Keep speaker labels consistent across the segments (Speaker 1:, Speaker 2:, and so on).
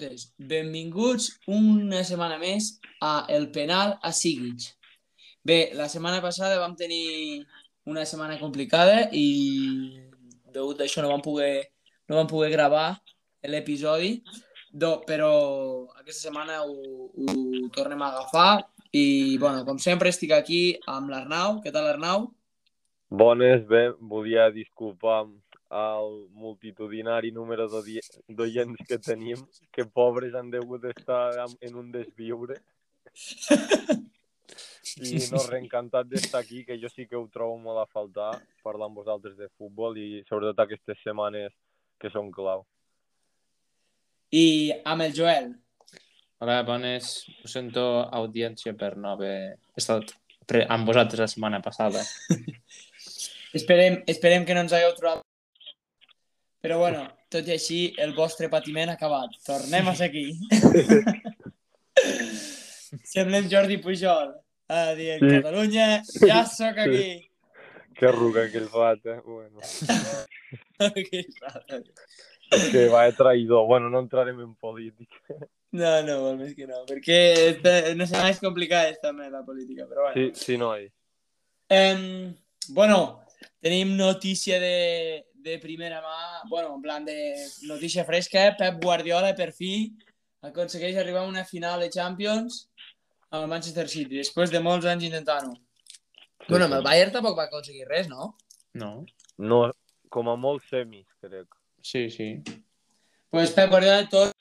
Speaker 1: totes. Benvinguts una setmana més a El Penal a Siguich. Bé, la setmana passada vam tenir una setmana complicada i degut d'això no vam poder, no vam poder gravar l'episodi, però aquesta setmana ho, ho tornem a agafar i, bueno, com sempre estic aquí amb l'Arnau. Què tal, Arnau?
Speaker 2: Bones, bé, volia disculpar al multitudinari número d'oients que tenim, que pobres han degut estar en un desviure. I no, reencantat d'estar aquí, que jo sí que ho trobo molt a faltar, parlar amb vosaltres de futbol i sobretot aquestes setmanes que són clau.
Speaker 1: I amb el Joel.
Speaker 3: Hola, bones. Ho sento, audiència, per no haver estat amb vosaltres la setmana passada.
Speaker 1: Esperem, esperem que no ens hagueu trobat. Però bueno, tot i així, el vostre patiment ha acabat. Tornem a ser aquí. Semblem Jordi Pujol. A dir,
Speaker 2: Sí.
Speaker 1: Catalunya, ja sóc aquí.
Speaker 2: Que arruga que el fat, eh? Bueno,
Speaker 1: Que
Speaker 2: va de traïdor. Bueno, no entrarem en política.
Speaker 1: no, no, molt més que no. Perquè esta, no sé, és complicada també la política, però bueno.
Speaker 2: Sí, sí, noi.
Speaker 1: Em, bueno, tenim notícia de, de primera mà, bueno, en plan de notícia fresca, Pep Guardiola per fi aconsegueix arribar a una final de Champions amb el Manchester City, després de molts anys intentant-ho. bueno, amb el Bayern tampoc va aconseguir res, no?
Speaker 3: No?
Speaker 2: No, com a molt semis, crec.
Speaker 3: Sí, sí.
Speaker 1: pues Pep Guardiola tot...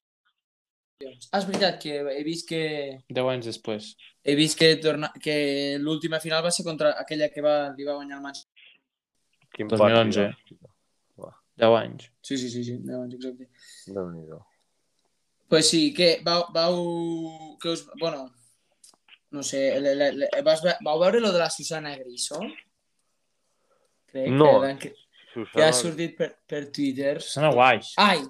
Speaker 1: Ah, és veritat que he vist que
Speaker 3: Deu anys després.
Speaker 1: he vist que, torna... que l'última final va ser contra aquella que va, li va guanyar el Manchester.
Speaker 2: Quin
Speaker 3: 2011.
Speaker 2: partit.
Speaker 3: Deu anys.
Speaker 1: Sí, sí, sí, sí, deu anys, exacte. Pues sí, que vau, vau que us, bueno, no sé, le, le, le, vas, ve- vau veure lo de la Susana Griso? Crec
Speaker 2: No.
Speaker 1: que, que, que ha sortit per, per Twitter.
Speaker 3: Susana Guaix.
Speaker 1: Ai,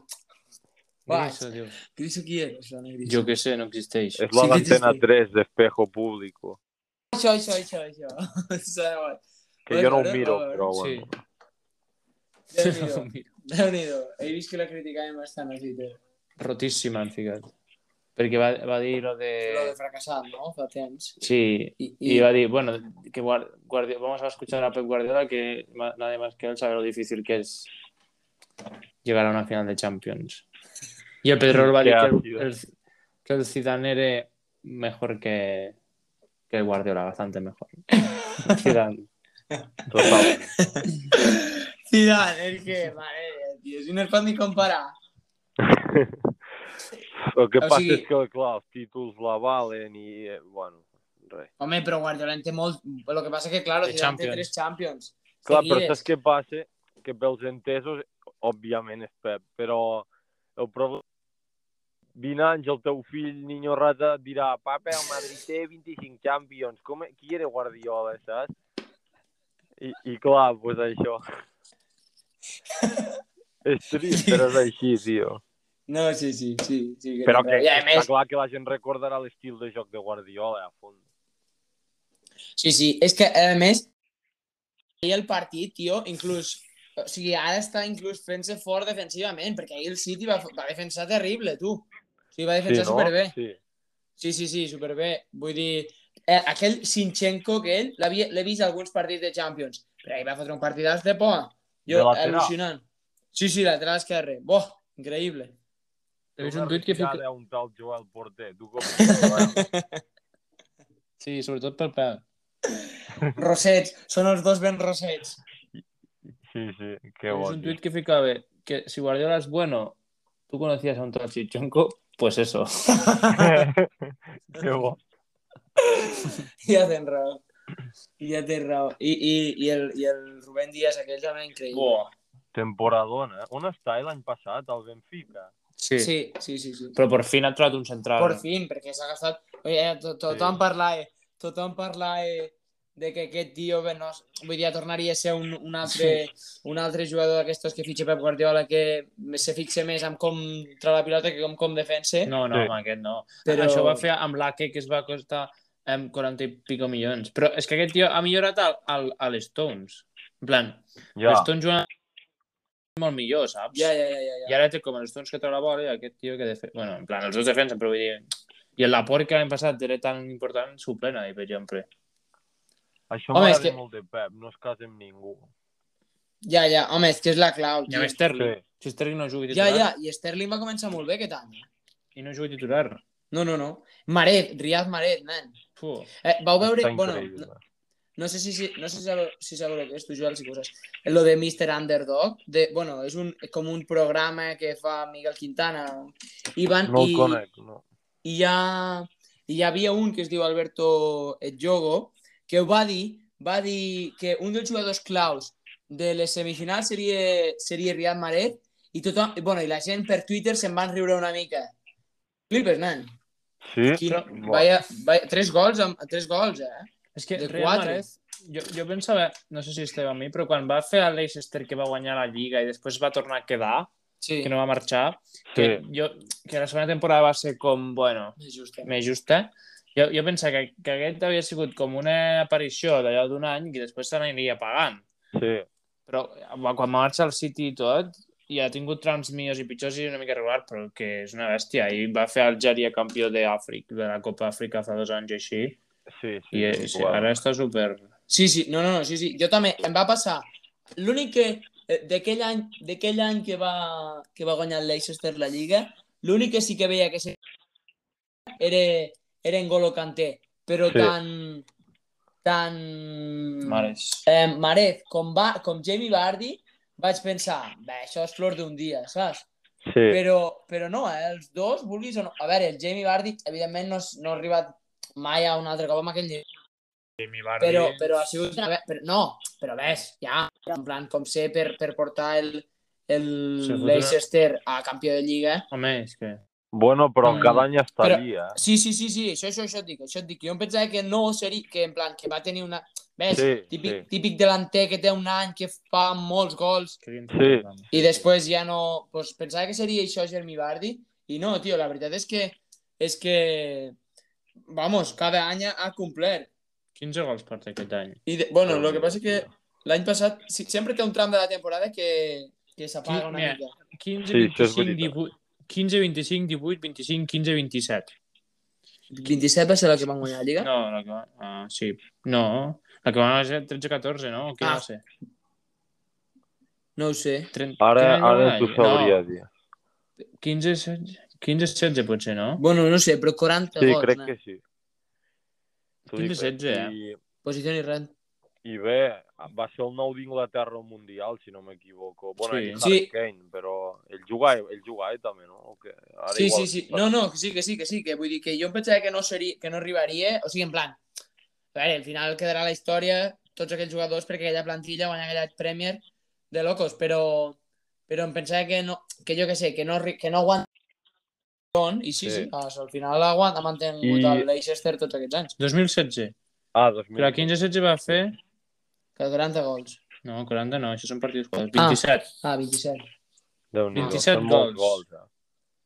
Speaker 1: Guaix.
Speaker 3: Griso.
Speaker 1: Griso qui és? Susana Griso.
Speaker 3: Jo què sé, no existeix.
Speaker 2: és la
Speaker 1: Sí que
Speaker 2: d'Antena
Speaker 1: existeix.
Speaker 2: 3 d'Espejo Público.
Speaker 1: Això, això, això, això. Susana Guaix.
Speaker 2: Que jo no ho miro, però
Speaker 3: Sí.
Speaker 1: Déu-n'hi-do,
Speaker 3: Mira.
Speaker 1: Déu-n'hi-do. He vist que la criticàvem bastant a Twitter.
Speaker 3: Rotíssima, han ficat. Perquè va, va dir lo de...
Speaker 1: Lo de fracassar, no? Fa temps.
Speaker 3: Sí,
Speaker 1: I,
Speaker 3: y va a decir, bueno, que Guar- Guardi- vamos a escuchar a Pep Guardiola, que nadie más que él sabe lo difícil que es llegar a una final de Champions. Y el Pedro va a decir que el, el, que el Zidane era mejor que, que el Guardiola, bastante mejor. Zidane.
Speaker 2: Total.
Speaker 1: Zidane, és que, mare, de Dios, i no es pot ni comparar.
Speaker 2: El que
Speaker 1: O
Speaker 2: passa
Speaker 1: sigui-
Speaker 2: és que, clar, els títols la valen i, eh, bueno, res.
Speaker 1: Home, però Guardiola en té molt... El que passa que, claro,
Speaker 3: De
Speaker 1: Zidane té tres Champions.
Speaker 2: Clar, però saps què passa? Que pels entesos, òbviament és Pep, però el problema 20 anys el teu fill, niño rata, dirà papa, el Madrid té 25 Champions. Com, qui era Guardiola, saps? I, i clar, doncs pues això. És trist, però és així, tio.
Speaker 1: No, sí, sí, sí. sí que
Speaker 2: Però
Speaker 1: no,
Speaker 2: que,
Speaker 1: I a
Speaker 2: està
Speaker 1: més,
Speaker 2: clar que la gent recordarà l'estil de joc de Guardiola, a fons.
Speaker 1: sí, sí, és que, a més, ahir el partit, tio, inclús... O sigui, ara està inclús fent-se fort defensivament, perquè ahir el City va, va defensar terrible, tu. O sigui, va defensar
Speaker 2: sí, no?
Speaker 1: superbé.
Speaker 2: Sí.
Speaker 1: Sí, sí, sí, superbé. Vull dir, eh, aquell Sinchenko que ell l'he vist alguns partits de Champions, però ahir va fotre un partidàs de por. Jo,
Speaker 2: De lateral.
Speaker 1: al·lucinant. Sí, sí, lateral esquerre. Boh, increïble.
Speaker 3: He vist un tuit que fica...
Speaker 2: Un tal Joel Porter. Tu com Joel?
Speaker 3: Sí, sobretot pel Pep.
Speaker 1: Rosets, són els dos ben rosets.
Speaker 2: Sí, sí, qué
Speaker 3: vist
Speaker 2: bon.
Speaker 3: un tuit que ficava que si Guardiola es bueno, tú conocías a un tal Chichonko, pues eso.
Speaker 2: qué bo.
Speaker 1: Ja tens raó. Ja tens raó. I, i, i, el, I el Rubén Díaz, aquell també increïble.
Speaker 3: Buah.
Speaker 2: Temporadona. On està l'any passat, al Benfica?
Speaker 3: Sí.
Speaker 1: Sí, sí, sí, sí.
Speaker 3: Però per fin ha trobat un central.
Speaker 1: Por fin, perquè s'ha gastat... Oye, to, tothom
Speaker 2: Sí.
Speaker 1: parlava, tothom parlava de que aquest tio, bé, no, vull dir, tornaria a ser un, un, altre, un altre jugador d'aquestos que fitxa Pep Guardiola que se fixa més en com trau la pilota que com com defensa.
Speaker 3: No, no,
Speaker 2: Sí.
Speaker 3: amb aquest no.
Speaker 1: Però-.
Speaker 3: Això ho va fer amb l'Ake, que es va costar em, 40 i pico milions. Però és que aquest tio ha millorat al, al, a l'Stones. En plan,
Speaker 2: Ja.
Speaker 3: l'Stones jugant molt millor, saps?
Speaker 1: Ja, ja, ja, ja.
Speaker 3: I
Speaker 1: ja.
Speaker 3: ara té com els tons que treu la bola i aquest tio que... Defe... Bueno, en plan, els dos defensen, però vull dir... I el Laporte, que l'any passat era tan important, suplent ahí, per exemple.
Speaker 2: Això m'agrada
Speaker 1: que-
Speaker 2: molt de Pep, no es casa amb ningú.
Speaker 1: Ja, ja, home, és que és la clau,
Speaker 3: I
Speaker 1: tio.
Speaker 3: amb Sterling.
Speaker 2: Sí.
Speaker 3: Si Sterling no jugui
Speaker 1: Ja,
Speaker 3: titular.
Speaker 1: ja, i Sterling va començar molt bé aquest any. eh?
Speaker 3: I no jugui titular.
Speaker 1: No, no, no. Maret, Riyad Maret, nen. Eh, vau veure... Bueno, no, no sé si, si, no sé si sabeu, si sabeu el que és, tu Joel, si coses. Lo de Mr. Underdog, de, bueno, és un, com un programa que fa Miguel Quintana. I van,
Speaker 2: No
Speaker 1: i,
Speaker 2: el conec, no.
Speaker 1: i hi, ha, i hi havia un que es diu Alberto Jogo que ho va dir, va dir que un dels jugadors claus de les semifinals seria, seria Riyad Mahrez i tothom, bueno, i la gent per Twitter se'n van riure una mica. Flipes, nen.
Speaker 2: Sí?
Speaker 1: Quin,
Speaker 2: Buah.
Speaker 1: vaya, vaya, tres gols, amb, tres gols, eh?
Speaker 3: És que
Speaker 1: De quatre.
Speaker 3: Mahrez, jo, jo pensava, no sé si esteu amb mi, però quan va fer a Leicester que va guanyar la Lliga i després va tornar a quedar,
Speaker 1: Sí,
Speaker 3: que no va marxar, que, jo, que la segona temporada va ser com, bueno,
Speaker 1: és justa.
Speaker 3: més justa, jo, jo pensava que, que aquest havia sigut com una aparició d'allò d'un any i després se n'aniria pagant.
Speaker 2: Sí.
Speaker 3: Però va- quan marxa al City i tot, i ha tingut trams millors i pitjors i una mica regular, però que és una bèstia. I va fer Algèria campió d'Àfrica, de la Copa Àfrica fa dos anys i així.
Speaker 2: Sí, sí.
Speaker 3: I sí, ara està super...
Speaker 1: Sí, sí, no, no, no, sí, sí. Jo també, em va passar. L'únic que, eh, d'aquell any, d'aquell any que va, que va guanyar el Leicester la Lliga, l'únic que sí que veia que se... era, era N'Golo Kanté, però
Speaker 2: Sí.
Speaker 1: tant, tant
Speaker 3: Mares.
Speaker 1: eh, Marez com, va, com Jamie Vardy vaig pensar, bé, això és flor d'un dia, saps?
Speaker 2: Sí.
Speaker 1: Però, però no, eh? els dos, vulguis o no... A veure, el Jamie Vardy, evidentment, no, no ha arribat mai a un altre cop amb aquell nivell,
Speaker 3: Jamie Vardy.
Speaker 1: però, però ha sigut... Una... Però, no, però ves, ja, en plan, com sé per, per portar el, el
Speaker 3: Sí,
Speaker 1: Leicester a campió de Lliga.
Speaker 3: Home, és que...
Speaker 2: Bueno, però
Speaker 1: Mm.
Speaker 2: cada any està
Speaker 1: Però-
Speaker 2: eh?
Speaker 1: Sí, sí, sí, sí, això, això, això et dic, això et dic. Jo em pensava que no seria, que en plan, que va tenir una... Ves,
Speaker 2: Sí,
Speaker 1: típic,
Speaker 2: sí.
Speaker 1: típic delanter que té un any que fa molts gols
Speaker 2: Sí.
Speaker 1: i després ja no... Pues pensava que seria això Jeremy Vardy i no, tio, la veritat és que és que vamos, cada any ha complert.
Speaker 3: 15 gols porta aquest any.
Speaker 1: I de, bueno, lo que passa és que l'any passat sí, sempre té un tram de la temporada que, que s'apaga una
Speaker 3: Mira.
Speaker 1: mica.
Speaker 3: 15,
Speaker 2: Sí, això és
Speaker 3: 25,
Speaker 2: veritat.
Speaker 3: 18, 15, 25, 18, 25, 15, 27.
Speaker 1: 27 va ser la que van guanyar la Lliga?
Speaker 3: No, la que va... Ah, sí. No, la que va ser 13-14, no? Què
Speaker 1: Ah.
Speaker 3: va ser?
Speaker 1: No ho sé.
Speaker 3: 30...
Speaker 2: Ara, ara sabria dir.
Speaker 3: No, 15, 16, 15, 16 potser, no?
Speaker 1: Bueno, no sé, però 40
Speaker 2: Sí,
Speaker 1: gols.
Speaker 2: crec que sí. T'ho
Speaker 3: 15,
Speaker 2: dic,
Speaker 3: 16, eh?
Speaker 2: I,
Speaker 1: Posició ni res.
Speaker 2: I bé, va ser el nou d'Inglaterra al Mundial, si no m'equivoco. Bueno,
Speaker 3: Sí.
Speaker 2: sí. Kane, però ell jugava, ell jugava també, no? O que ara
Speaker 1: Sí,
Speaker 2: igual-
Speaker 1: sí, sí. No, no, que sí, que sí, que sí. Que vull dir que jo em pensava que no, seria, que no arribaria... O sigui, en plan... A veure, al final quedarà la història tots aquells jugadors perquè aquella plantilla guanya aquella Premier de locos, però, però em pensava que no, que jo que sé, que no, que no aguanta i sí, sí,
Speaker 2: Sí.
Speaker 1: pues, al final aguanta, ha mantingut
Speaker 2: I-
Speaker 1: el Leicester tots aquests anys.
Speaker 3: 2016.
Speaker 2: Ah, 2000.
Speaker 3: Però a 15-16 va fer...
Speaker 1: Que 40 gols.
Speaker 3: No, 40 no, això són partits jugats.
Speaker 1: Ah.
Speaker 3: 27.
Speaker 1: Ah, 27.
Speaker 2: Déu-n'hi-do,
Speaker 3: 27
Speaker 2: són molts
Speaker 3: gols.
Speaker 2: gols. Eh?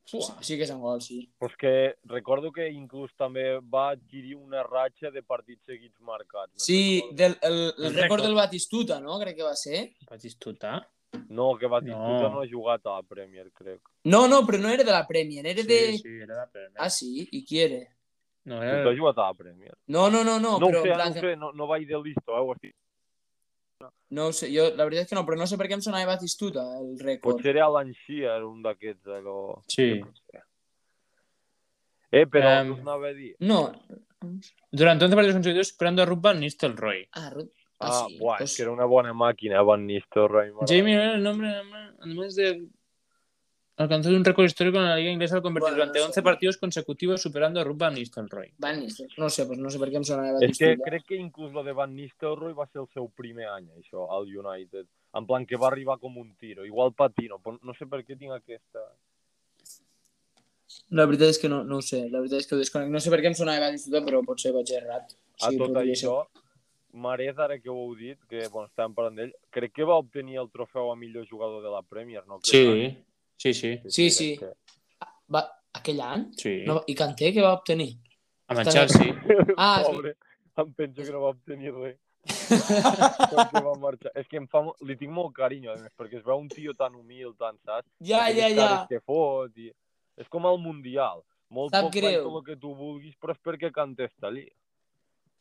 Speaker 1: Sí, sí que són gols, sí.
Speaker 2: Però és que recordo que inclús també va adquirir una ratxa de partits seguits marcats. me'n
Speaker 1: Sí,
Speaker 2: recordo.
Speaker 1: del, el, el
Speaker 3: El
Speaker 1: rècord. del Batistuta, no? Crec que va ser.
Speaker 3: Batistuta?
Speaker 2: No, que Batistuta
Speaker 3: No.
Speaker 2: no. no ha jugat a la Premier, crec.
Speaker 1: No, no, però no era de la Premier, era de...
Speaker 3: Sí, sí, era de Premier.
Speaker 1: Ah, sí? I qui era?
Speaker 3: No,
Speaker 2: Tu
Speaker 3: era...
Speaker 2: has jugat a la Premier?
Speaker 1: No, no, no, no,
Speaker 2: no
Speaker 1: però
Speaker 2: ho sé,
Speaker 1: plan
Speaker 2: no ho sé, no, no vaig de listo, eh? Ho estic...
Speaker 1: No ho sé, jo la veritat és que no, però no sé per què em sonava Batistuta, el rècord.
Speaker 2: Potser era Alan Shearer, un d'aquests, allò...
Speaker 3: Sí.
Speaker 2: Eh, però um... anava a dir...
Speaker 1: No.
Speaker 3: Durante 11 partidos consecutivos esperando a Ruth Van Nistelrooy.
Speaker 1: Ah, Ruth.
Speaker 2: Ah,
Speaker 1: sí.
Speaker 2: buah,
Speaker 1: pues...
Speaker 2: és que era una bona màquina, eh, Van Nistelrooy.
Speaker 3: Jamie era el nombre, además de... Alcanzó un récord histórico en la Liga Inglesa al convertir
Speaker 1: Bueno,
Speaker 3: durante
Speaker 1: no sé.
Speaker 3: 11 partidos consecutivos superando a Ruth Van Nistelrooy.
Speaker 1: Van Nistelrooy. No sé, pues no sé per què em sonava
Speaker 2: És que crec que inclús lo de Van Nistelrooy va ser el seu primer any, això, al United. En plan que va arribar com un tiro. Igual Patino, però no sé per què tinc aquesta...
Speaker 1: La veritat és que no, no ho sé, la veritat és que ho desconec. No sé per què em sonava Batistuta, però potser vaig errat.
Speaker 2: A tot això, Marez, ara que ho heu dit, que bueno, estàvem parlant d'ell, crec que va obtenir el trofeu a millor jugador de la Premier, no?
Speaker 3: Sí, sí, sí.
Speaker 1: Sí, sí.
Speaker 2: crec
Speaker 1: ser. Va, aquell any?
Speaker 3: sí.
Speaker 1: No, I Kanté què va obtenir?
Speaker 3: Amb el
Speaker 1: Està bé.
Speaker 3: Chelsea.
Speaker 2: que-
Speaker 1: Ah,
Speaker 2: Pobre, em penso que no va obtenir res. que va marxar. És que em fa, li tinc molt carinyo, a més, perquè es veu un tio tan humil, tan saps?
Speaker 1: Ja, ja,
Speaker 2: Aquelles
Speaker 1: ja.
Speaker 2: que fot, i... És com el Mundial. Molt
Speaker 1: Sap
Speaker 2: poc
Speaker 1: greu.
Speaker 2: el que tu vulguis, però és perquè cantes allí.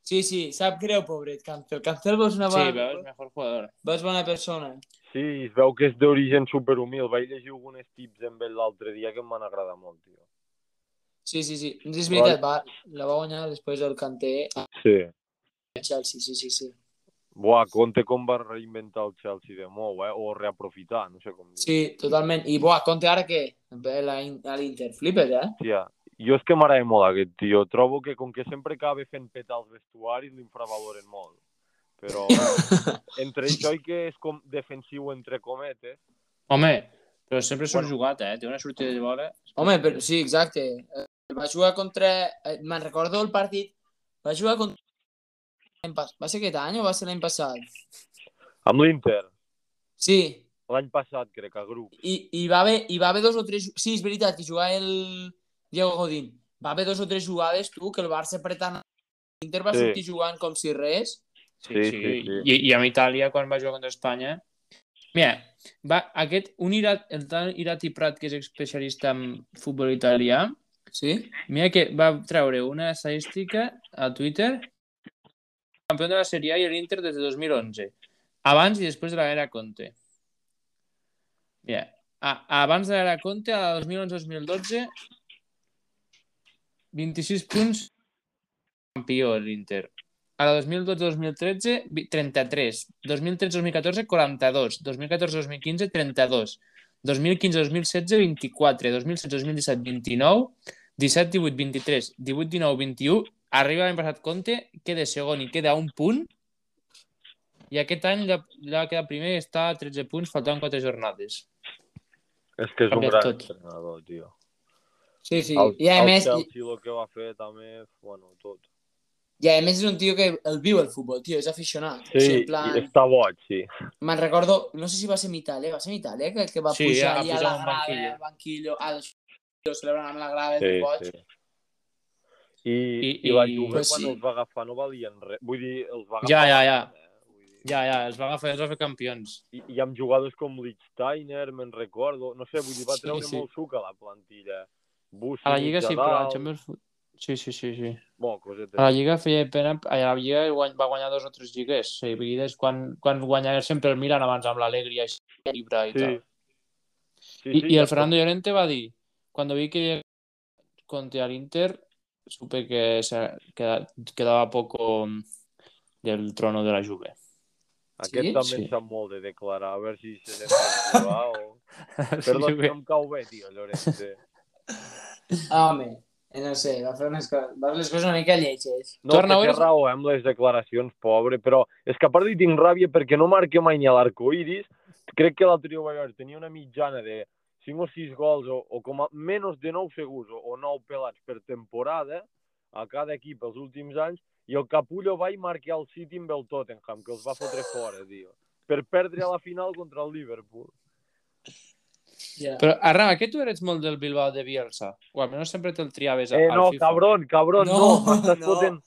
Speaker 1: Sí, sí, sap greu, pobret, Cancel. Cancel vos una
Speaker 3: Sí,
Speaker 1: bona...
Speaker 3: veus, mejor jugador.
Speaker 1: Veus bona persona.
Speaker 2: Sí, es veu que és d'origen superhumil. Vaig llegir algunes tips amb ell l'altre dia que em van agradar molt, tio.
Speaker 1: Sí, sí, sí. És veritat, va, la va guanyar després del Kanté a
Speaker 2: Sí.
Speaker 1: Chelsea, sí, sí, sí.
Speaker 2: Buah, compte com va reinventar el Chelsea de nou, eh? O reaprofitar, no sé com dir.
Speaker 1: Sí, totalment. I, buah, compte ara què? Ve a l'Inter, flipes, eh?
Speaker 2: Hòstia, jo és que m'agrada molt aquest tio. Trobo que com que sempre acaba fent petar els vestuaris, l'infravaloren molt. Però entre això i que és com defensiu entre cometes,
Speaker 3: Home, però sempre s'ho ha
Speaker 2: Bueno.
Speaker 3: jugat, eh? Té una sortida de bola.
Speaker 1: Home, però, sí, exacte. Eh, Va jugar contra... eh, Me'n recordo el partit. Va jugar contra... Va ser aquest any o va ser l'any passat?
Speaker 2: amb l'Inter,
Speaker 1: Sí,
Speaker 2: l'any passat, crec, a grup.
Speaker 1: i, i, va haver, i va haver dos o tres... Sí, és veritat, que jugava el Diego Godín. Va haver dos o tres jugades, tu, que el Barça apretant... L'Inter va
Speaker 2: Sí.
Speaker 1: sortir jugant com si res.
Speaker 3: Sí,
Speaker 2: Sí,
Speaker 3: sí.
Speaker 2: sí, sí.
Speaker 3: I, I amb Itàlia, quan va jugar contra Espanya... Mira, va, aquest, un Irat, el tal Irati Prat, que és especialista en futbol italià,
Speaker 1: Sí?
Speaker 3: mira que va treure una estadística a Twitter campió de la Sèrie A i l'Inter des de 2011, abans i després de l'era Conte. Mira, a, abans de l'era Conte, a 2011-2012, 26 punts campió l'Inter. A la 2012-2013, vi- 33. 2013-2014, 42. 2014-2015, 32. 2015-2016, 24. 2016-2017, 29. 17-18, 23. 18-19, 21. Arriba l'any passat Conte, queda segon i queda un punt. I aquest any ja, ja queda primer i està a 13 punts, faltant 4 jornades.
Speaker 2: És que és un gran
Speaker 3: tot.
Speaker 2: entrenador, tio.
Speaker 1: Sí, sí.
Speaker 2: El,
Speaker 1: I a
Speaker 2: el
Speaker 1: més, i,
Speaker 2: Chelsea el que va fer també, bueno, tot.
Speaker 1: i a més és un tio que el viu el futbol, tio, és aficionat.
Speaker 2: Sí,
Speaker 1: O sigui,
Speaker 2: i
Speaker 1: en plan,
Speaker 2: està boig, sí.
Speaker 1: me'n recordo, no sé si va ser en Itàlia, va ser en Itàlia, que, que va
Speaker 3: Sí,
Speaker 1: pujar
Speaker 3: a
Speaker 1: allà a
Speaker 3: pujar
Speaker 1: la grada,
Speaker 3: banquillo.
Speaker 1: al banquillo, al celebrant amb la grada,
Speaker 2: Sí,
Speaker 1: sí, boig.
Speaker 2: sí. I, I,
Speaker 3: I-
Speaker 2: i, la
Speaker 3: i-
Speaker 2: Juve,
Speaker 1: Pues
Speaker 2: quan
Speaker 1: sí.
Speaker 2: els va agafar, no valien res. Vull dir, els va agafar...
Speaker 3: Ja, ja, ja.
Speaker 2: Eh?
Speaker 3: Ja, ja, els va agafar, els va fer campions.
Speaker 2: I, I amb jugadors com Lichtsteiner, me'n recordo. No sé, vull dir, va
Speaker 3: Sí,
Speaker 2: treure
Speaker 3: sí.
Speaker 2: molt suc a la plantilla. Bussi,
Speaker 3: A la Lliga sí, però a la Champions... Sí, sí, sí, sí.
Speaker 2: Bon.
Speaker 3: A la Lliga feia pena, a la Lliga guany- va guanyar dos o tres lligues seguides quan, quan guanyava sempre el Milan abans amb l'Alegria i Ibra i
Speaker 2: Sí.
Speaker 3: tal.
Speaker 2: Sí,
Speaker 3: I,
Speaker 2: sí,
Speaker 3: y
Speaker 2: ja
Speaker 3: el Fernando Llorente va dir, cuando vi que contra el Inter, supe que se queda- quedaba poco mm, del trono de la Juve.
Speaker 2: Aquest
Speaker 1: Sí?
Speaker 2: també
Speaker 3: Sí.
Speaker 2: sap molt de declarar, a veure si se jugar o... Perdó,
Speaker 3: Sí,
Speaker 2: no em cau bé, tio, Llorente.
Speaker 1: Home, no sé, va fer unes coses, va fer les coses una mica lletges.
Speaker 2: No,
Speaker 3: Torna
Speaker 2: té raó eh, amb les declaracions, pobre, però és que a part hi tinc ràbia perquè no marca mai ni a l'arcoiris. Crec que l'altre dia ho vaig veure, tenia una mitjana de 5 o 6 gols o, o com a menys de 9 segurs o, o 9 pelats per temporada a cada equip els últims anys i el Capullo va i marcar el City amb el Tottenham, que els va fotre fora, tio. Per perdre a la final contra el Liverpool.
Speaker 1: Ja.
Speaker 3: Però, Arrama, que tu eres molt del Bilbao de Bielsa? O almenys sempre te'l triaves a,
Speaker 2: Eh,
Speaker 3: al
Speaker 2: no,
Speaker 3: FIFA.
Speaker 2: cabron, cabron, no,
Speaker 1: No, no.
Speaker 2: fotent...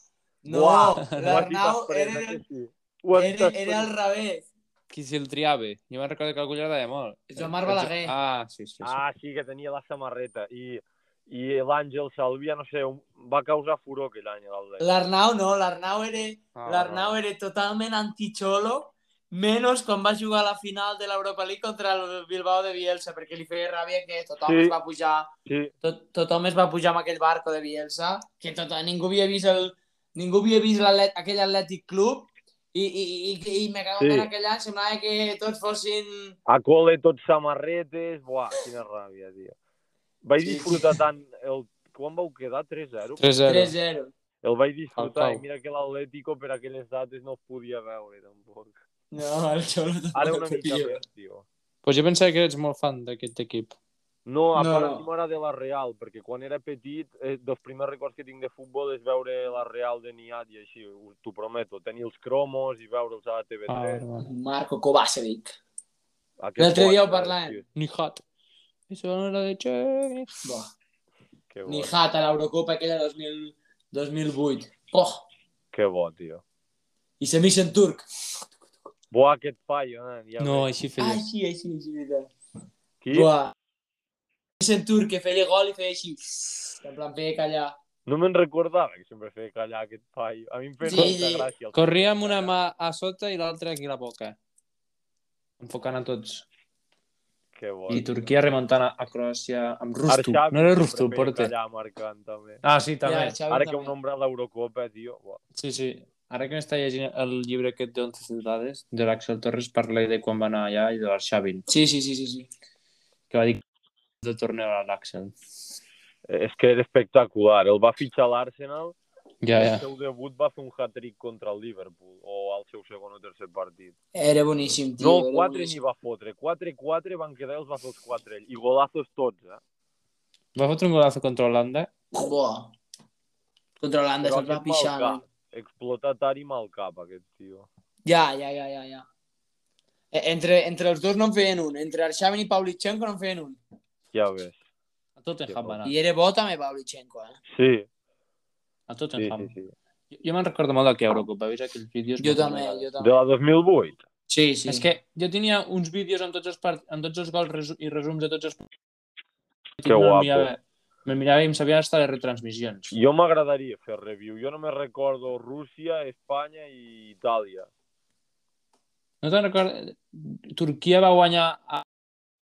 Speaker 1: No,
Speaker 2: Uau,
Speaker 1: l'Arnau era,
Speaker 2: que sí.
Speaker 1: Era, era al revés.
Speaker 3: Qui se'l triava? Jo me'n recordo que algú li agradava molt.
Speaker 1: Joan Marc Balaguer.
Speaker 3: Ah, sí, sí. sí.
Speaker 2: Ah, sí, que tenia la samarreta. I, i l'Àngel Salvia, no sé, va causar furor aquell any.
Speaker 1: L'Arnau no, l'Arnau era,
Speaker 3: Ah,
Speaker 1: l'Arnau era totalment anti-xolo, menys quan va jugar a la final de l'Europa League contra el Bilbao de Bielsa, perquè li feia ràbia que tothom
Speaker 2: Sí.
Speaker 1: es va pujar,
Speaker 2: Sí,
Speaker 1: tot, tothom es va pujar amb aquell barco de Bielsa, que tot, ningú havia vist el, ningú havia vist l'atlet, aquell Atlètic Club, i, i, i, i, i me cago
Speaker 2: Sí.
Speaker 1: en aquell any semblava que tots fossin...
Speaker 2: a col·le tots samarretes. Buah, quina ràbia, tio. Vaig
Speaker 1: Sí,
Speaker 2: disfrutar tant... El... Quan vau quedar? 3-0?
Speaker 3: 3-0.
Speaker 1: 3-0.
Speaker 2: El vaig disfrutar i mira que l'Atlético per aquelles dates no es podia veure, tampoc.
Speaker 1: No, el xolo
Speaker 2: Ara una mica
Speaker 1: pillo.
Speaker 2: més, tio.
Speaker 3: Pues jo pensava que eres molt fan d'aquest equip.
Speaker 2: No, a
Speaker 1: No,
Speaker 2: part m'agrada la Real, perquè quan era petit, eh, dels primers records que tinc de futbol és veure la Real de Niat i així, ho- t'ho prometo. Tenir els cromos i veure'ls a la TV3.
Speaker 3: Ah.
Speaker 1: Marco Kovacevic. L'altre dia ho parlàvem.
Speaker 2: tio,
Speaker 3: Ni hat. Eso no era de Che.
Speaker 1: Buah.
Speaker 2: Que bo,
Speaker 1: Ni hat a l'Eurocopa aquella 2000, 2008. Oh,
Speaker 2: que bo, tio.
Speaker 1: I semis en turc.
Speaker 2: Buah, aquest nen. Ja
Speaker 3: No,
Speaker 2: veig.
Speaker 3: així
Speaker 1: Ah,
Speaker 3: feia.
Speaker 1: sí, així, així, veritat.
Speaker 2: Qui?
Speaker 1: En turc, que feia gol i feia així. En plan, feia callar.
Speaker 2: No me'n recordava que sempre feia callar aquest fallo. A mi em feia
Speaker 1: Sí,
Speaker 2: molta
Speaker 1: sí.
Speaker 2: gràcia.
Speaker 3: Corria amb una mà a sota i l'altra aquí a la boca. Enfocant a tots.
Speaker 2: Que bo.
Speaker 3: I Turquia remuntant a, a Croàcia amb Rustu.
Speaker 2: Arxavi
Speaker 3: No era Rustu, el
Speaker 2: feia
Speaker 3: porter.
Speaker 2: callar marcant, també.
Speaker 3: Ah, sí, també.
Speaker 1: Ja, Xavi
Speaker 2: Ara que
Speaker 1: també.
Speaker 2: un nombre a l'Eurocopa, tio. Buah.
Speaker 3: Sí, sí. Ara que m'està llegint el llibre aquest d'Once Ciudades, de l'Axel Torres, parla de quan va anar allà i de l'Arxavin,
Speaker 1: Sí, sí, sí, sí, sí.
Speaker 3: que va dir que el torneo a l'Axel.
Speaker 2: És que era espectacular. El va fitxar a l'Arsenal
Speaker 3: Ja,
Speaker 2: i
Speaker 3: ja.
Speaker 2: el seu debut va fer un hat-trick contra el Liverpool, o al seu segon o tercer partit.
Speaker 1: Era boníssim, tio.
Speaker 2: No, el
Speaker 1: era
Speaker 2: 4 ni
Speaker 1: boníssim.
Speaker 2: va fotre. 4-4 van quedar els va fer els 4 ell. I golazos tots, eh?
Speaker 3: Va fotre un golazo contra Holanda.
Speaker 1: Buah. Contra l'Holanda
Speaker 2: Però
Speaker 1: se'ls va pixar.
Speaker 2: Explotat i mal cap, aquest tio.
Speaker 1: Ja, ja, ja, ja, ja. E- Entre, entre els dos no en feien un. Entre Arshavin i Pavlichenko no en feien un.
Speaker 2: Ja ves.
Speaker 3: A Tottenham va anar.
Speaker 1: I era bo també Pavlichenko, eh?
Speaker 2: Sí,
Speaker 3: A
Speaker 2: sí,
Speaker 3: Tottenham.
Speaker 2: sí. sí.
Speaker 3: Jo, jo me'n recordo molt d'aquella Eurocopa, he vist aquells vídeos.
Speaker 1: Jo també, jo
Speaker 2: De
Speaker 1: també.
Speaker 2: la 2008.
Speaker 1: Sí, sí.
Speaker 3: És que jo tenia uns vídeos amb tots els, part... amb tots els gols resu... i resums de tots els partits.
Speaker 2: Que guapo.
Speaker 3: Mirava... Me'l mirava i em sabien estar les retransmissions.
Speaker 2: Jo m'agradaria fer review. Jo només recordo Rússia, Espanya i Itàlia.
Speaker 3: No te'n recordes? Turquia va guanyar a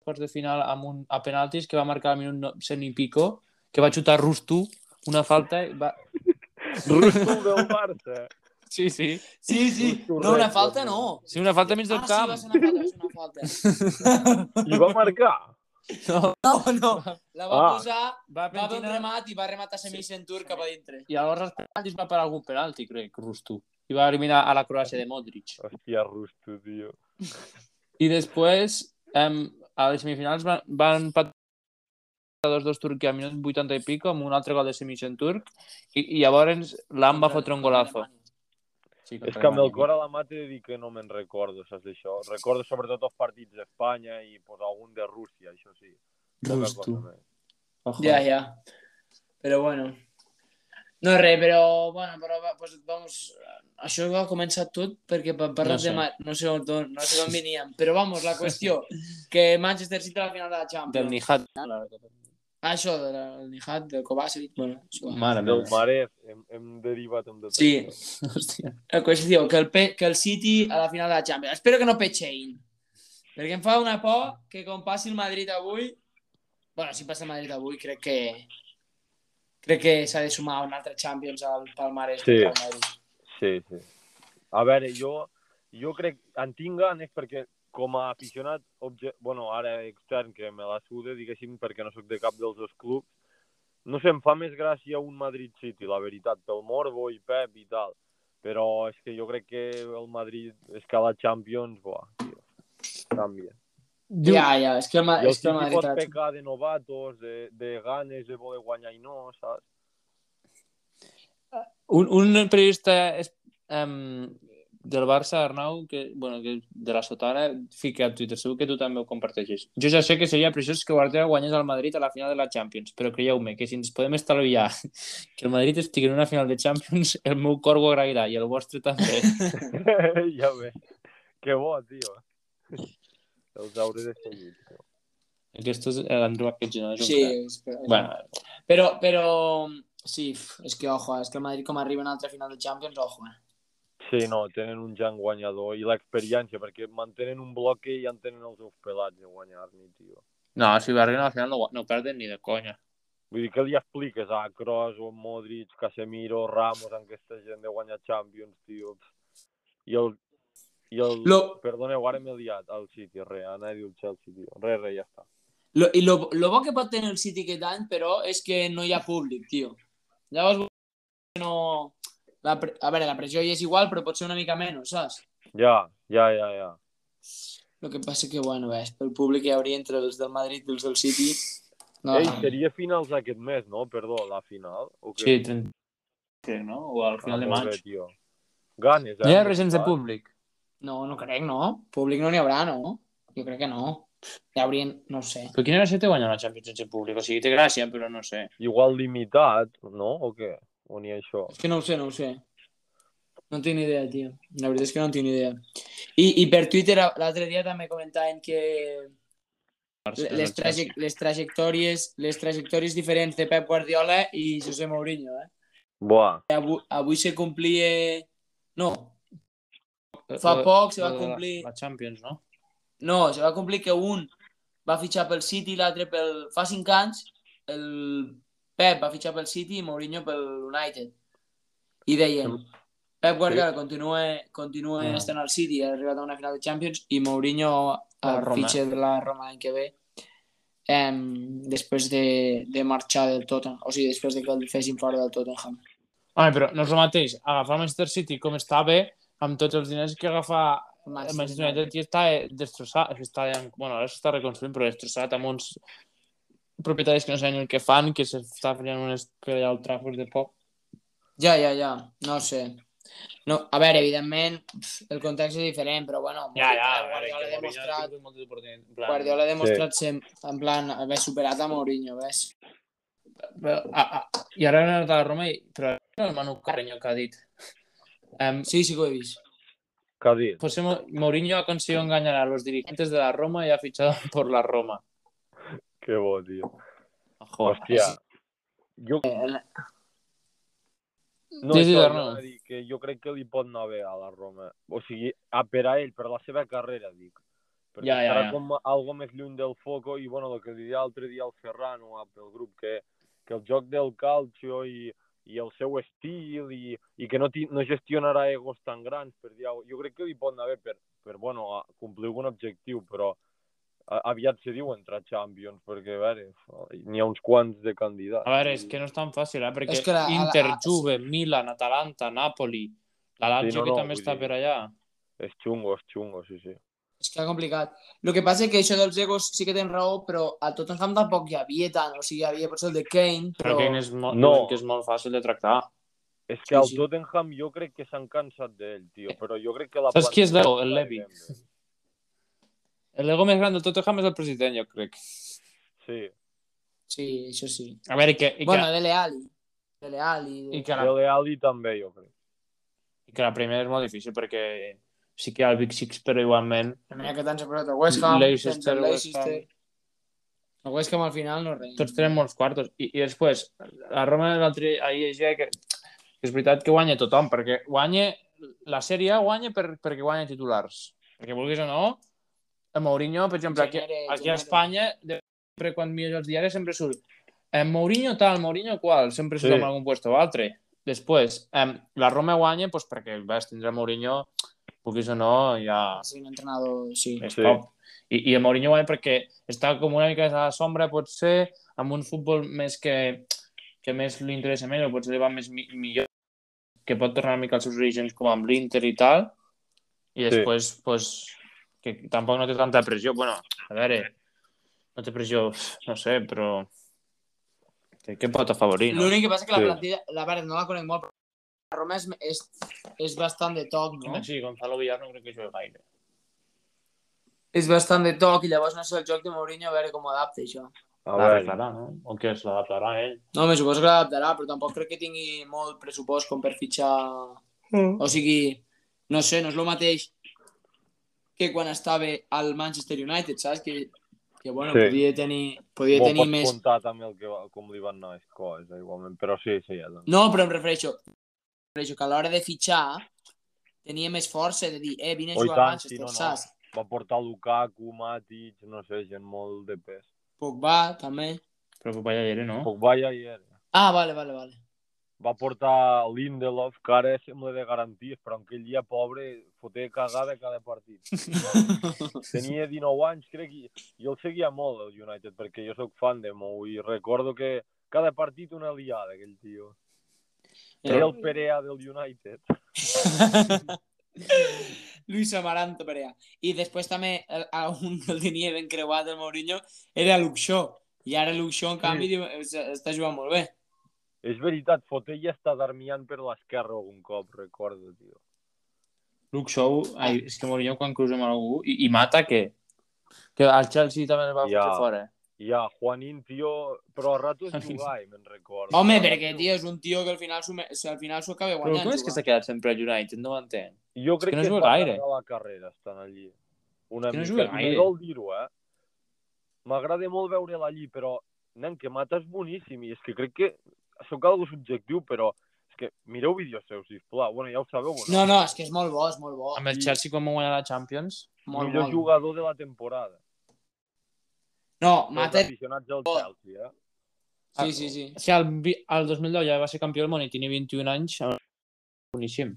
Speaker 3: quarts de final amb un, a penaltis que va marcar al minut no- cent i pico, que va xutar Rustu, una falta i va...
Speaker 2: Russo del Barça.
Speaker 3: Sí, sí.
Speaker 1: Sí, sí. No, una falta no.
Speaker 3: Sí, una falta mig del
Speaker 1: Ah, sí,
Speaker 3: camp.
Speaker 1: va ser una falta, va ser una falta.
Speaker 2: I va marcar.
Speaker 3: No,
Speaker 1: No, no. La va
Speaker 2: Ah.
Speaker 1: posar,
Speaker 3: va
Speaker 1: va fer un remat i va rematar semis en turc cap a dintre.
Speaker 3: i llavors als penaltis va parar algun penalti, crec, Rustu. I va eliminar a la Croàcia de Modric.
Speaker 2: Hòstia, Rusto, tio.
Speaker 3: I després, um, a les semifinals van, van empatar 2-2 Turquia a minut 80 i pico amb un altre gol de semis en turc i, i llavors l'Am va fotre un golazo. Sí,
Speaker 2: És que amb el cor a la mà t'he de dir que no me'n recordo, saps d'això? Recordo sobretot els partits d'Espanya i pues, algun de Rússia, això sí. Més.
Speaker 3: Ojo.
Speaker 1: Ja, ja. Però bueno. No res, però, bueno, però va, pues, vamos, això va començar tot perquè per parlar
Speaker 3: No sé.
Speaker 1: de... Mar... No sé on, no sé on veníem. Però vamos, la qüestió, que Manchester City a la final de la Champions.
Speaker 3: Del Nihat.
Speaker 1: Ah, això, del Nihat, del Kovacevic, bueno.
Speaker 3: Mare
Speaker 2: Del
Speaker 3: meva.
Speaker 2: Maref, hem, hem derivat amb de tot.
Speaker 1: Sí,
Speaker 3: Hòstia.
Speaker 1: la qüestió, que el, P, que el City a la final de la Champions. Espero que no petxein. Perquè em fa una por que com passi el Madrid avui... bueno, si passa el Madrid avui, crec que... Crec que s'ha de sumar un altre Champions al palmarès
Speaker 2: Sí.
Speaker 1: del Madrid.
Speaker 2: Sí, sí. A veure, jo, jo crec, en tinc ganes perquè com a aficionat, obje... bueno, ara extern, que me la sude, diguéssim, perquè no sóc de cap dels dos clubs, no sé, em fa més gràcia un Madrid-City, la veritat, pel Morbo i Pep i tal. Però és que jo crec que el Madrid, és que a la Champions, buah, tio, canvia.
Speaker 1: Ja, ja, és que el, Ma és que el
Speaker 2: City
Speaker 1: Madrid...
Speaker 2: pot pecar de novatos, de, de ganes de voler guanyar i no, saps?
Speaker 3: un, un periodista es, um, del Barça, Arnau, que, bueno, que de la Sotana, fica a Twitter, segur que tu també ho comparteixes. Jo ja sé que seria preciós que Guardiola guanyés al Madrid a la final de la Champions, però creieu-me que si ens podem estalviar que el Madrid estigui en una final de Champions, el meu cor ho agrairà i el vostre també.
Speaker 2: ja ve. Que bo, tio. Els hauré de seguir. tio.
Speaker 3: Aquest és l'Andrew aquest no
Speaker 1: Sí, és que...
Speaker 3: Bueno,
Speaker 1: Però, però... Sí, és que, ojo, és que el Madrid com arriba en altra final de Champions, ojo, eh?
Speaker 2: Sí, no, tenen un Jan guanyador i l'experiència, perquè mantenen un bloc i ja en tenen els seus pelats de guanyar-ni, tio.
Speaker 3: no, si va arribar a la final no, no perden ni de conya.
Speaker 2: Vull dir, què li expliques a Kroos o Modric, Casemiro, Ramos, amb aquesta gent de guanyar Champions, tio? I el... I el...
Speaker 1: Lo,
Speaker 2: Perdoneu, ara m'he liat al City, res, anava a dir el Chelsea, tio. Res, res, ja està.
Speaker 1: lo, I lo, lo bo que pot tenir el City aquest any, però, és que no hi ha públic, tio. Llavors, no... La, pre- a veure, la pressió hi és igual, però pot ser una mica menys, saps?
Speaker 2: Ja, ja, ja, ja.
Speaker 1: El que passa que, bueno, ves, pel públic hi hauria entre els del Madrid i els del City. No,
Speaker 2: Ei, seria finals aquest mes, no? Perdó, la final? O què?
Speaker 3: Sí, 30... crec, no? O al final de
Speaker 2: Ah, molt
Speaker 3: maig.
Speaker 2: bé, tio. Ganes, eh?
Speaker 3: No hi ha res sense públic.
Speaker 1: no, no crec, no. Públic no n'hi haurà, no? Jo crec que no. Hi haurien, no ho sé.
Speaker 3: Però quina gràcia té guanyar una Champions sense públic? O sigui, té gràcia, però no sé.
Speaker 2: Igual limitat, no? O què? O ni això?
Speaker 1: És que no ho sé, no ho sé. No tinc ni idea, tio. La veritat és que no tinc ni idea. I, i per Twitter l'altre dia també comentaven que les, traje les trajectòries les trajectòries diferents de Pep Guardiola i José Mourinho, eh?
Speaker 2: Buah,
Speaker 1: Avui, avui se complia... No, fa poc se va
Speaker 3: La-
Speaker 1: complir-
Speaker 3: La Champions, no?
Speaker 1: no, se va complir que un va fitxar pel City i l'altre pel... Fa cinc anys el Pep va fitxar pel City i Mourinho pel United. I deien, Pep Guardiola continua, continua
Speaker 3: Ah.
Speaker 1: estant al City, ha arribat a una final de Champions, i Mourinho
Speaker 3: A
Speaker 1: a
Speaker 3: Roma.
Speaker 1: fitxa de la Roma l'any que ve, em, després de, de marxar del Tottenham, o sigui, després de que el fessin fora del Tottenham.
Speaker 3: Home, però no és el mateix agafar el Manchester City com estava amb tots els diners que agafar el
Speaker 1: Manchester
Speaker 3: Manchester United i està destrossat, està, bueno, ara s'està reconstruint, però destrossat amb uns propietaris que no saben el que fan, que s'està fent unes per allà al Trafford de poc.
Speaker 1: Ja, ja, ja, no sé. No, a veure, evidentment, el context és diferent, però bueno,
Speaker 3: Ja, ja,
Speaker 1: Guardiola ha demostrat, Guardiola ha demostrat ser, en plan, haver superat a Mourinho, ves?
Speaker 3: Però, ah, ah, I ara he anat a la Roma, i, però el Manu Carreño que ha dit. Um,
Speaker 1: Sí, sí que ho he vist.
Speaker 2: què ha dit?
Speaker 3: José Mo- Mourinho ha conseguido engañar a los dirigentes de la Roma y ha fichado por la Roma.
Speaker 2: Que bo, tio. Hòstia, jo... No,
Speaker 3: Sí, sí,
Speaker 2: això, anava a dir que jo crec que li pot anar bé a la Roma. O sigui, a per a ell, per la seva carrera, dic. Perquè
Speaker 3: Ja, ja, ja.
Speaker 2: com algo més lluny del foco i, bueno, el que li deia l'altre dia al Ferran o al- pel grup, que, que el joc del calcio i, i el seu estil i, i que no, ti, no gestionarà egos tan grans, per dir. Jo crec que li pot anar bé per, per bueno, complir algun objectiu, però aviat se diu entrar a Champions, perquè, a veure, n'hi ha uns quants de candidats.
Speaker 3: A veure, és que no és tan fàcil, eh? Perquè
Speaker 1: És que la- a la-
Speaker 3: Inter,
Speaker 1: a-
Speaker 3: Juve, Milan, Atalanta, Napoli, la Lazio
Speaker 2: Sí, no,
Speaker 3: que
Speaker 2: no,
Speaker 3: també
Speaker 2: vull
Speaker 3: està
Speaker 2: dir-
Speaker 3: per allà.
Speaker 2: És xungo, és xungo, sí, sí.
Speaker 1: És que complicat. El que passa és que això dels egos sí que tens raó, però al Tottenham tampoc hi havia tant. O sigui, hi havia potser el de Kane,
Speaker 3: Però
Speaker 1: però...
Speaker 3: Kane és, mo
Speaker 2: No.
Speaker 3: que és molt fàcil de tractar.
Speaker 2: És
Speaker 1: Sí,
Speaker 2: que el
Speaker 1: sí.
Speaker 2: Tottenham jo crec que s'han cansat d'ell, tio, però jo crec que la
Speaker 3: Saps qui és? El
Speaker 2: està
Speaker 3: Levi.
Speaker 2: Bé amb ell.
Speaker 3: El ego més gran del Tottenham és el president, jo crec.
Speaker 2: Sí,
Speaker 1: Sí, això sí.
Speaker 3: A veure, i que, i que,
Speaker 1: bueno, Dele Alli. Dele Alli.
Speaker 3: i que, la,
Speaker 2: Dele Alli també, jo crec.
Speaker 3: i que la primera és molt difícil perquè sí que hi ha el Big Six, però igualment
Speaker 1: Mira que tant s'ha posat el West Ham.
Speaker 3: Leicester,
Speaker 1: el
Speaker 3: West Ham.
Speaker 1: Leicester. El West Ham al final no res.
Speaker 3: tots tenen molts quartos. I, i després, la Roma l'altre ahir llegia que, que és veritat que guanya tothom, perquè guanya la sèrie A guanya per, perquè guanya titulars. Perquè vulguis o no, el Mourinho, per exemple, aquí, aquí a. Espanya, de- sempre quan mires els diaris sempre surt eh, Mourinho tal, Mourinho qual, sempre surt
Speaker 2: Sí.
Speaker 3: en algun puesto o altre. Després, eh, la Roma guanya pues, perquè vas tindre Mourinho, vulguis o no, ja
Speaker 1: Sí, un entrenador, sí.
Speaker 3: és
Speaker 2: Sí.
Speaker 3: top. I, I el Mourinho guanya perquè està com una mica a la sombra, potser, amb un futbol més que, que més li interessa més, o potser li va més mi millor, que pot tornar una mica als seus orígens com amb l'Inter i tal, i
Speaker 2: Sí.
Speaker 3: després, pues, que tampoc no té tanta pressió. Bueno, a veure, no té pressió, no sé, però que, que pot afavorir, no?
Speaker 1: L'únic que passa que la
Speaker 2: Sí.
Speaker 1: plantilla, la veritat, no la conec molt, però Roma és, és, és bastant de toc, no?
Speaker 3: Sí, Gonzalo Villar no crec que jugui gaire.
Speaker 1: És bastant de toc i llavors no sé el joc de Mourinho a veure com ho adapta això.
Speaker 2: A veure,
Speaker 3: L'arreglarà, no? O que es l'adaptarà ell.
Speaker 1: No, me suposo que l'adaptarà, però tampoc crec que tingui molt pressupost com per fitxar...
Speaker 3: Mm.
Speaker 1: O sigui, no sé, no és el mateix que quan estava al Manchester United, saps? Que, que bueno,
Speaker 2: Sí.
Speaker 1: podia tenir, podia tenir
Speaker 2: pots
Speaker 1: més...
Speaker 2: comptar també el que, com li van anar les coses, igualment, però sí, sí, ja. Doncs.
Speaker 1: No, però em refereixo, em refereixo que a l'hora de fitxar tenia més força de dir, eh, vine a
Speaker 2: Oh,
Speaker 1: jugar
Speaker 2: tant,
Speaker 1: Manchester,
Speaker 2: no, no.
Speaker 1: saps?
Speaker 2: Va portar Lukaku, Matic, no sé, gent molt de pes.
Speaker 1: Pogba, també.
Speaker 3: Però que vaya aire, no?
Speaker 2: Pogba ja hi era.
Speaker 1: Ah, vale, vale, vale.
Speaker 2: Va portar Lindelof, que ara sembla de garanties, però en aquell dia, pobre, foté cagada cada partit. Tenia 19 anys, crec, i jo el seguia molt, el United, perquè jo sóc fan de Mou, i recordo que cada partit una liada, aquell tio. Era el Perea del United.
Speaker 1: Luis Amaranto, Perea. I després també a un que el tenia ben creuat, el Mourinho, era Shaw. I ara Shaw, en canvi, es- està jugant molt bé.
Speaker 2: És veritat, foté ja està darmiant per l'esquerra algun cop, recordo, tio.
Speaker 3: Luke Shaw, ai, és que Mourinho quan cruza amb algú i, i mata que que al Chelsea també el va
Speaker 2: Ja.
Speaker 3: ja. fora.
Speaker 2: Ja, Juanín, tio, però a ratos jugava, me'n recordo.
Speaker 1: Home, perquè, tio, és un tio que al final s'ho al final s'ho acaba
Speaker 3: Però
Speaker 1: guanyant.
Speaker 3: com és que s'ha quedat sempre al United? No ho entenc.
Speaker 2: Jo crec
Speaker 3: que no
Speaker 2: que,
Speaker 3: gaire.
Speaker 2: carregar la carrera estant allí. Una
Speaker 3: És que no
Speaker 2: mica. me dol dir-ho, eh? M'agrada molt veure'l allí, però, nen, que Mata és boníssim i és que crec que sóc algo subjectiu, però és que mireu vídeos seus, sisplau. Bueno, ja ho sabeu, o
Speaker 1: No, no, és que és molt bo, és molt bo.
Speaker 3: Amb el Chelsea com va guanyar la Champions?
Speaker 1: Molt,
Speaker 2: Millor
Speaker 1: molt.
Speaker 2: jugador de la temporada.
Speaker 1: No,
Speaker 2: Els
Speaker 1: Mata...
Speaker 2: aficionats del. Chelsea, eh?
Speaker 1: Sí, sí, sí.
Speaker 3: Sí, al, vi- al 2010 ja va ser campió del món i tenia 21 anys. Boníssim.